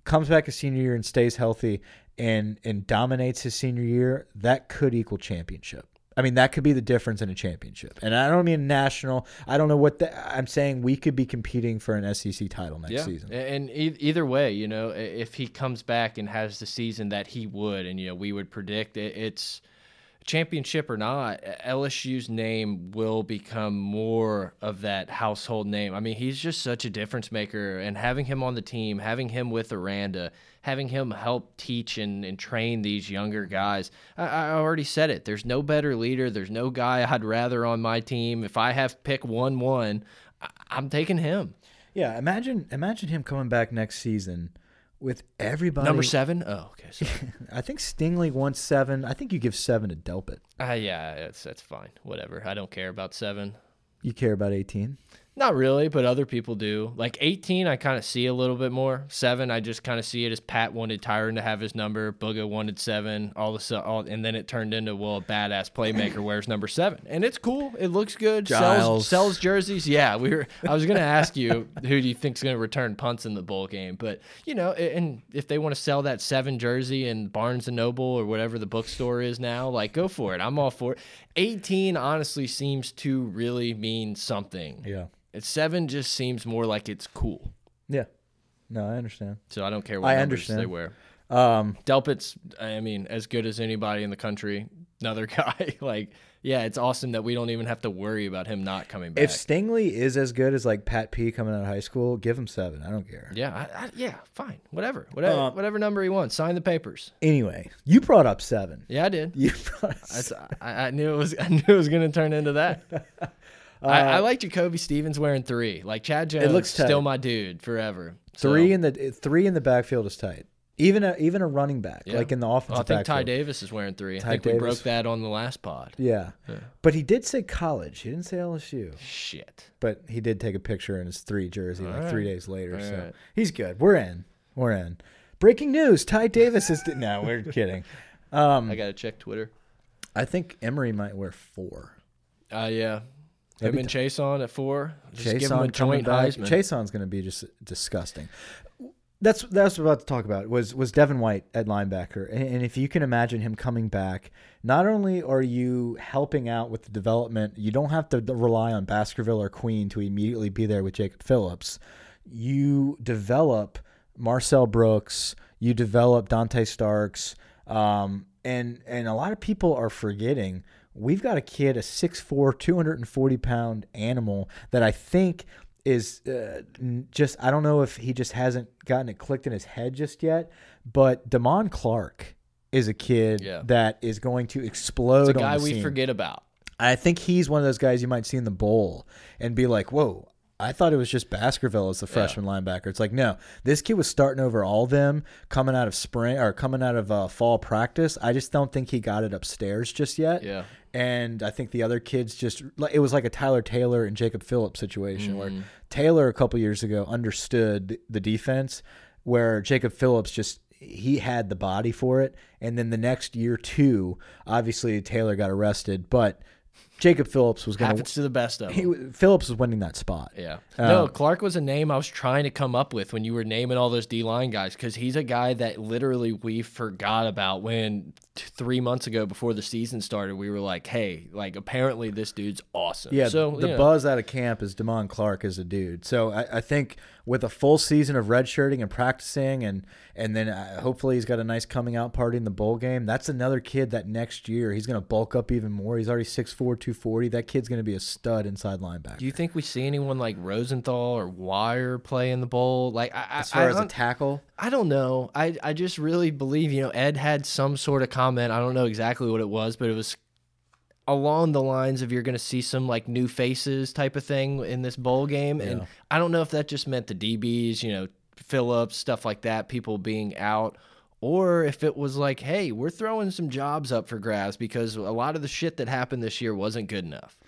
comes back a senior year and stays healthy and and dominates his senior year, that could equal championship. I mean, that could be the difference in a championship. And I don't mean national. I don't know what the, I'm saying. We could be competing for an SEC title next yeah. season. And e- either way, you know, if he comes back and has the season that he would, and you know, we would predict it, it's championship or not, LSU's name will become more of that household name. I mean, he's just such a difference maker, and having him on the team, having him with Aranda, having him help teach and, and train these younger guys. I, I already said it. There's no better leader. There's no guy I'd rather on my team. If I have pick one one, I, I'm taking him. Yeah, imagine imagine him coming back next season with everybody. Number seven? Oh, okay. I think Stingley wants seven. I think you give seven to Delpit. uh, yeah, that's that's fine. Whatever. I don't care about seven. You care about 18? Not really, but other people do. Like 18, I kind of see a little bit more. Seven, I just kind of see it as Pat wanted Tyrann to have his number. Booga wanted seven. All the all, and then it turned into well, a badass playmaker wears number seven, and it's cool. It looks good. Sells sells jerseys. Yeah, we were. I was gonna ask you who do you think's gonna return punts in the bowl game, but you know, and if they want to sell that seven jersey in Barnes and Noble or whatever the bookstore is now, like go for it. I'm all for it. 18 honestly seems to really mean something. Yeah. It's seven just seems more like it's cool. Yeah. No, I understand. So I don't care what I numbers understand. they wear. Um, Delpit's, I mean, as good as anybody in the country. Another guy, like, yeah, it's awesome that we don't even have to worry about him not coming back. if Stingley is as good as like Pat P coming out of high school, give him seven. I don't care. yeah, I, I, yeah, fine, whatever, whatever, Uh, whatever number he wants. Sign the papers. Anyway, you brought up seven. Yeah, I did. You brought I, I knew it was. I knew it was going to turn into that. I, I like Jacoby Stevens wearing three. Like Chad Jones, it looks still my dude forever. So- three in the three in the backfield is tight. Even a even a running back, Yeah. like in the Well, I think Ty. Davis is wearing three. I Ty think we Davis. broke that on the last pod. Yeah. but he did say college. He didn't say LSU. Shit. But he did take a picture in his three jersey like three days later. All so right. he's good. We're in. We're in. Breaking news: Ty Davis is. no, we're kidding. Um, I gotta check Twitter. I think Emery might wear four. Uh, yeah. Maybe Him and Chase on at four. Just give him a joint. Heisman. Chason's going to be just disgusting. That's that's what I was about to talk about was was Devin White at linebacker, and, if you can imagine him coming back, not only are you helping out with the development, you don't have to rely on Baskerville or Queen to immediately be there with Jacob Phillips. You develop Marcel Brooks, you develop Dante Starks, um, and and a lot of people are forgetting we've got a kid, a 6'4", 240 pound animal that I think is uh, just I don't know if he just hasn't gotten it clicked in his head just yet, but Damon Clark is a kid Yeah. that is going to explode. It's a guy we scene. forget about. I think he's one of those guys you might see in the bowl and be like, "Whoa." I thought it was just Baskerville as the freshman linebacker. It's like no, this kid was starting over all them coming out of spring or coming out of uh, fall practice. I just don't think he got it upstairs just yet. Yeah. And I think the other kids just it was like a Tyler Taylor and Jacob Phillips situation Mm-hmm. where Taylor a couple years ago understood the defense, where Jacob Phillips just he had the body for it, and then the next year two, obviously Taylor got arrested, but Jacob Phillips was going to Happens to the best of them. he Phillips was winning that spot. Yeah. Uh, no, Clark was a name I was trying to come up with when you were naming all those D line guys because he's a guy that literally we forgot about when t- three months ago before the season started, we were like, hey, like apparently this dude's awesome. Yeah, So, the you know, buzz out of camp is Damon Clark is a dude. So I, I think with a full season of redshirting and practicing, and and then uh, hopefully he's got a nice coming out party in the bowl game. That's another kid that next year he's going to bulk up even more. He's already 6'4", 240. That kid's going to be a stud inside linebacker. do you think we see anyone like Rosenthal or Wire play in the bowl? Like, I, as far I as a tackle, I don't know. I I just really believe, you know, Ed had some sort of comment. I don't know exactly what it was, but it was along the lines of you're going to see some like new faces type of thing in this bowl game. And I don't know if that just meant the DBs, you know, Phillips, stuff like that, people being out. Or if it was like, hey, we're throwing some jobs up for grabs because a lot of the shit that happened this year wasn't good enough.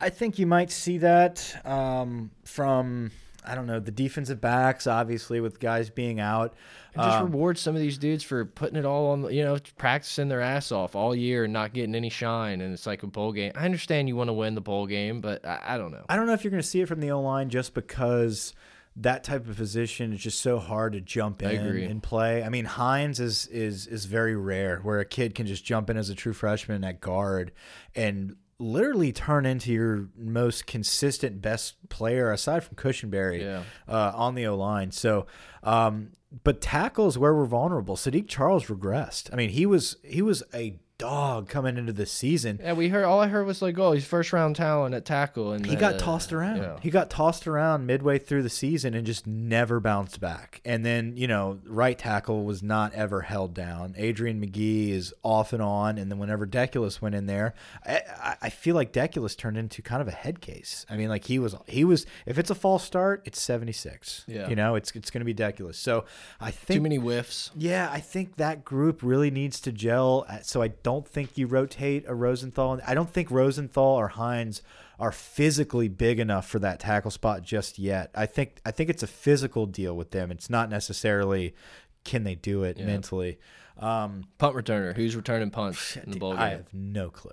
I think you might see that um, from I don't know the defensive backs, obviously with guys being out. And just Um, reward some of these dudes for putting it all on, you know, practicing their ass off all year and not getting any shine. And it's like a bowl game. I understand you want to win the bowl game, but I, I don't know. I don't know if you're going to see it from the O line just because that type of position is just so hard to jump in and play. I mean, Hines is is is very rare where a kid can just jump in as a true freshman at guard and literally turn into your most consistent best player aside from Cushenberry Yeah. uh, on the O line. So, um, but tackles where we're vulnerable. Saahdiq Charles regressed. I mean, he was he was a dog coming into the season. Yeah, we heard all I heard was like, oh, he's first round talent at tackle, and He then, got uh, tossed around. He got tossed around midway through the season and just never bounced back. And then, you know, right tackle was not ever held down. Adrian Magee is off and on. And then whenever Deculus went in there, I, I- feel like Deculus turned into kind of a head case. I mean, like he was, he was, if it's a false start, it's 76. Yeah. You know, it's, it's going to be Deculus. So I think Too many whiffs. yeah, I think that group really needs to gel. uh, So I don't think you rotate a Rosenthal. I don't think Rosenthal or Hines are physically big enough for that tackle spot just yet. I think I think it's a physical deal with them. It's not necessarily can they do it mentally. Um, Punt returner. Who's returning punts in the bowl game? I have no clue.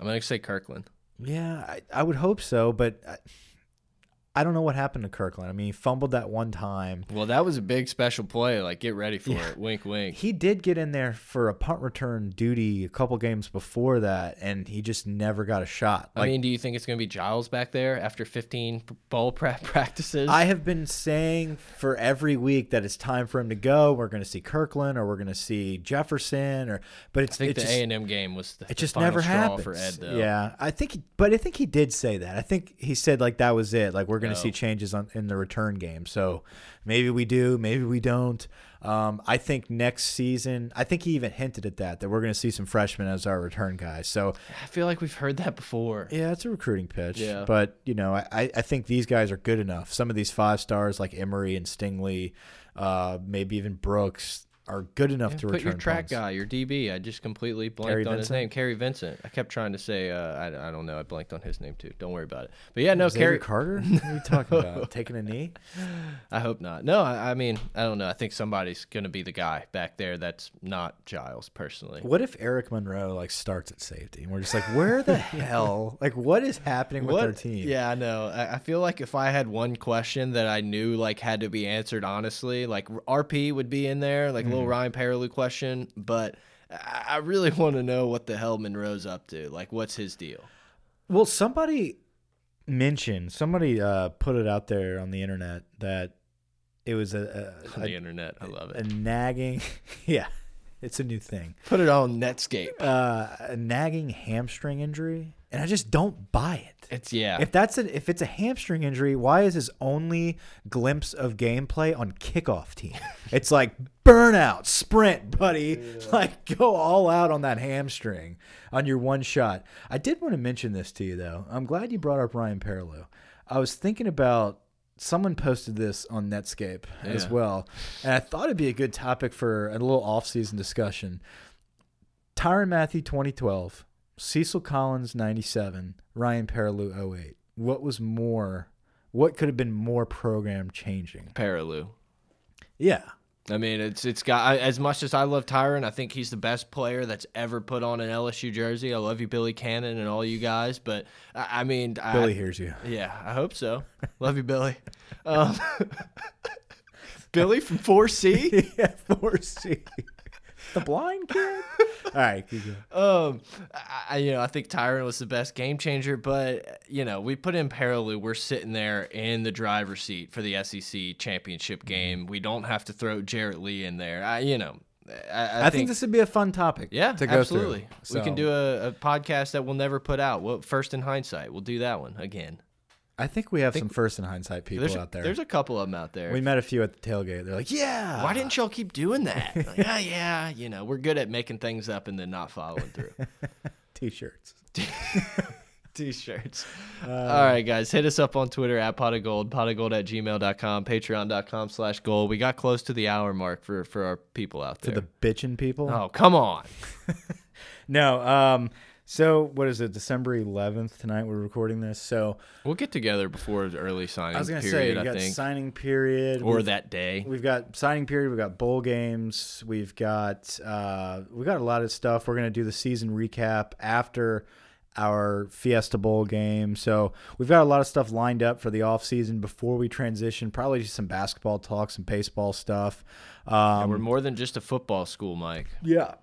I'm gonna say Kirklin. Yeah, I, I would hope so, but I, I don't know what happened to Kirklin. I mean, he fumbled that one time. Well, that was a big special play. Like, get ready for it. Wink, wink. He did get in there for a punt return duty a couple games before that, and he just never got a shot. I mean, do you think it's gonna be Giles back there after 15 p- bowl prep practices? I have been saying for every week that it's time for him to go. We're going to see Kirklin, or we're going to see Jefferson, or but it's I think it the A and M game was the, it the just final never happened for Ed. Though. Yeah, I think, he- but I think he did say that. I think he said like that was it. Like we're going to No. see changes on in the return game. So maybe we do, maybe we don't. Um, I think next season, I think he even hinted at that that we're going to see some freshmen as our return guys. So I feel like we've heard that before. yeah, it's a recruiting pitch. Yeah. But, you know, I, I think these guys are good enough. Some of these five stars like Emery and Stingley, uh, maybe even Brooks, are good enough to Put return your track punts. guy, your DB. I just completely blanked on his name. Kary Vincent. I kept trying to say, uh, I, I don't know. I blanked on his name too. Don't worry about it. But yeah, no, Kary. Carter? What are you talking about? Taking a knee? I hope not. No, I, I mean, I don't know. I think somebody's going to be the guy back there that's not Giles personally. What if Eric Monroe like starts at safety and we're just like, where the hell? Like, what is happening with our team? Yeah, I know. I, I feel like if I had one question that I knew like had to be answered honestly, like RP would be in there, like a Mm-hmm. Little Ryan Perrilloux question. But I, really want to know what the hell Monroe's up to. Like, what's his deal? Well, somebody mentioned, somebody uh, put it out there on the internet that it was a, On a, the internet, I love it. a, nagging, yeah, it's a new thing. Put it on Netscape. uh, a nagging hamstring injury, and I just don't buy it. It's yeah. If that's a, if it's a hamstring injury, why is his only glimpse of gameplay on kickoff team? It's like burnout, sprint, buddy. Like go all out on that hamstring on your one shot. I did want to mention this to you though. I'm glad you brought up Ryan Perrilloux. I was thinking about someone posted this on Netscape as well, and I thought it'd be a good topic for a little off-season discussion. Tyrann Mathieu 2012, Cecil Collins 97, Ryan Perrilloux 08. What was more? What could have been more program changing? Perrilloux. Yeah. I mean, it's it's got I, as much as I love Tyrann. I think he's the best player that's ever put on an LSU jersey. I love you, Billy Cannon, and all you guys. But I, I mean, Billy I, hears you. Yeah, I hope so. Love you, Billy. Um, Billy from 4C. yeah, 4C. The blind kid? All right. Um, I, you know, I think Tyrann was the best game changer, but you know, we put in Perrilloux. We're sitting there in the driver's seat for the SEC championship game. We don't have to throw Jarrett Lee in there. I, you know, I, I, I, think, this would be a fun topic Yeah, to go absolutely. through. We can do a, a podcast that we'll never put out. Well, first in hindsight, we'll do that one again. I think we have some first in hindsight people There's out there. there's a couple of them out there. we met a few at the tailgate. They're like, yeah. Why didn't y'all keep doing that? Like, yeah, yeah. You know, we're good at making things up and then not following through. T-shirts. T-shirts. Uh, All right, guys. Hit us up on Twitter at pot of gold, pot of gold at gmail.com, patreon.com slash gold. We got close to the hour mark for, for our people out For there. the bitchin' people. oh, come on. No. Um. So what is it? December 11th tonight. We're recording this. So We'll get together before the early signing I was gonna say period, we I got think. signing period. or We've- that day. We've got signing period. We've got bowl games. We've got uh, we got a lot of stuff. We're gonna do the season recap after our Fiesta Bowl game. So we've got a lot of stuff lined up for the off season before we transition. Probably some basketball talk, some baseball stuff. Um, We're more than just a football school, Mike. yeah.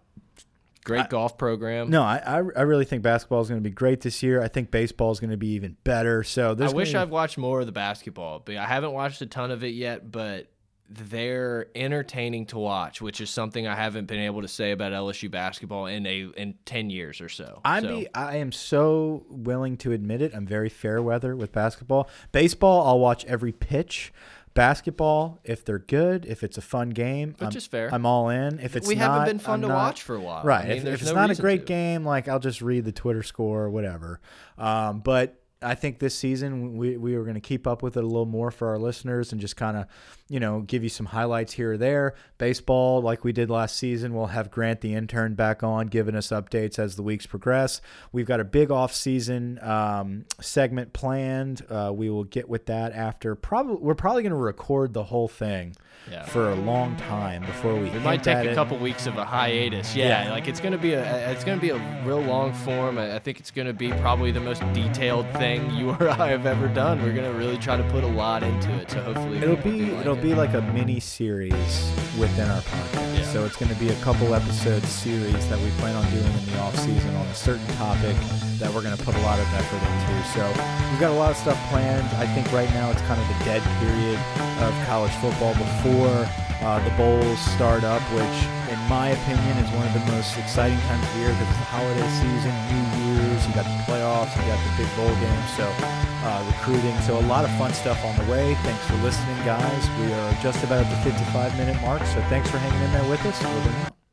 Great golf program. No, I, I I really think basketball is going to be great this year. I think baseball is going to be even better. So I wish I'd watched more of the basketball, but I haven't watched a ton of it yet. But they're entertaining to watch, which is something I haven't been able to say about LSU basketball in a in ten years or so. I'm so, be, I am so willing to admit it. I'm very fair weather with basketball. Baseball, I'll watch every pitch. Basketball, if they're good, if it's a fun game, Which I'm, is fair. I'm all in. If it's we not, haven't been fun I'm to not- watch for a while. Right. I mean, if, if it's no not a great to. game, like I'll just read the Twitter score or whatever. Um, but I think this season we, we were going to keep up with it a little more for our listeners and just kind of, you know, give you some highlights here or there. Baseball, like we did last season, we'll have Grant the intern back on, giving us updates as the weeks progress. We've got a big off season um, segment planned. Uh, we will get with that after. Probably we're probably going to record the whole thing Yeah. for a long time before we. We might take a it. couple weeks of a hiatus. Yeah, Yeah. like it's gonna be a it's gonna be a real long form. I think it's gonna be probably the most detailed thing you or I have ever done. We're gonna really try to put a lot into it. So hopefully It'll be like it'll it. be like a mini series within our podcast. Yeah. So it's going to be a couple episode series that we plan on doing in the off season on a certain topic that we're going to put a lot of effort into. So we've got a lot of stuff planned. I think right now it's kind of the dead period of college football before uh, the bowls start up, which in my opinion is one of the most exciting times of the year because it's the holiday season, New Year's, you got the playoffs, you got the big bowl games. So uh, recruiting. So a lot of fun stuff on the way. Thanks for listening, guys. We are just about at the 55 minute mark. So thanks for hanging in there with us. Over and out.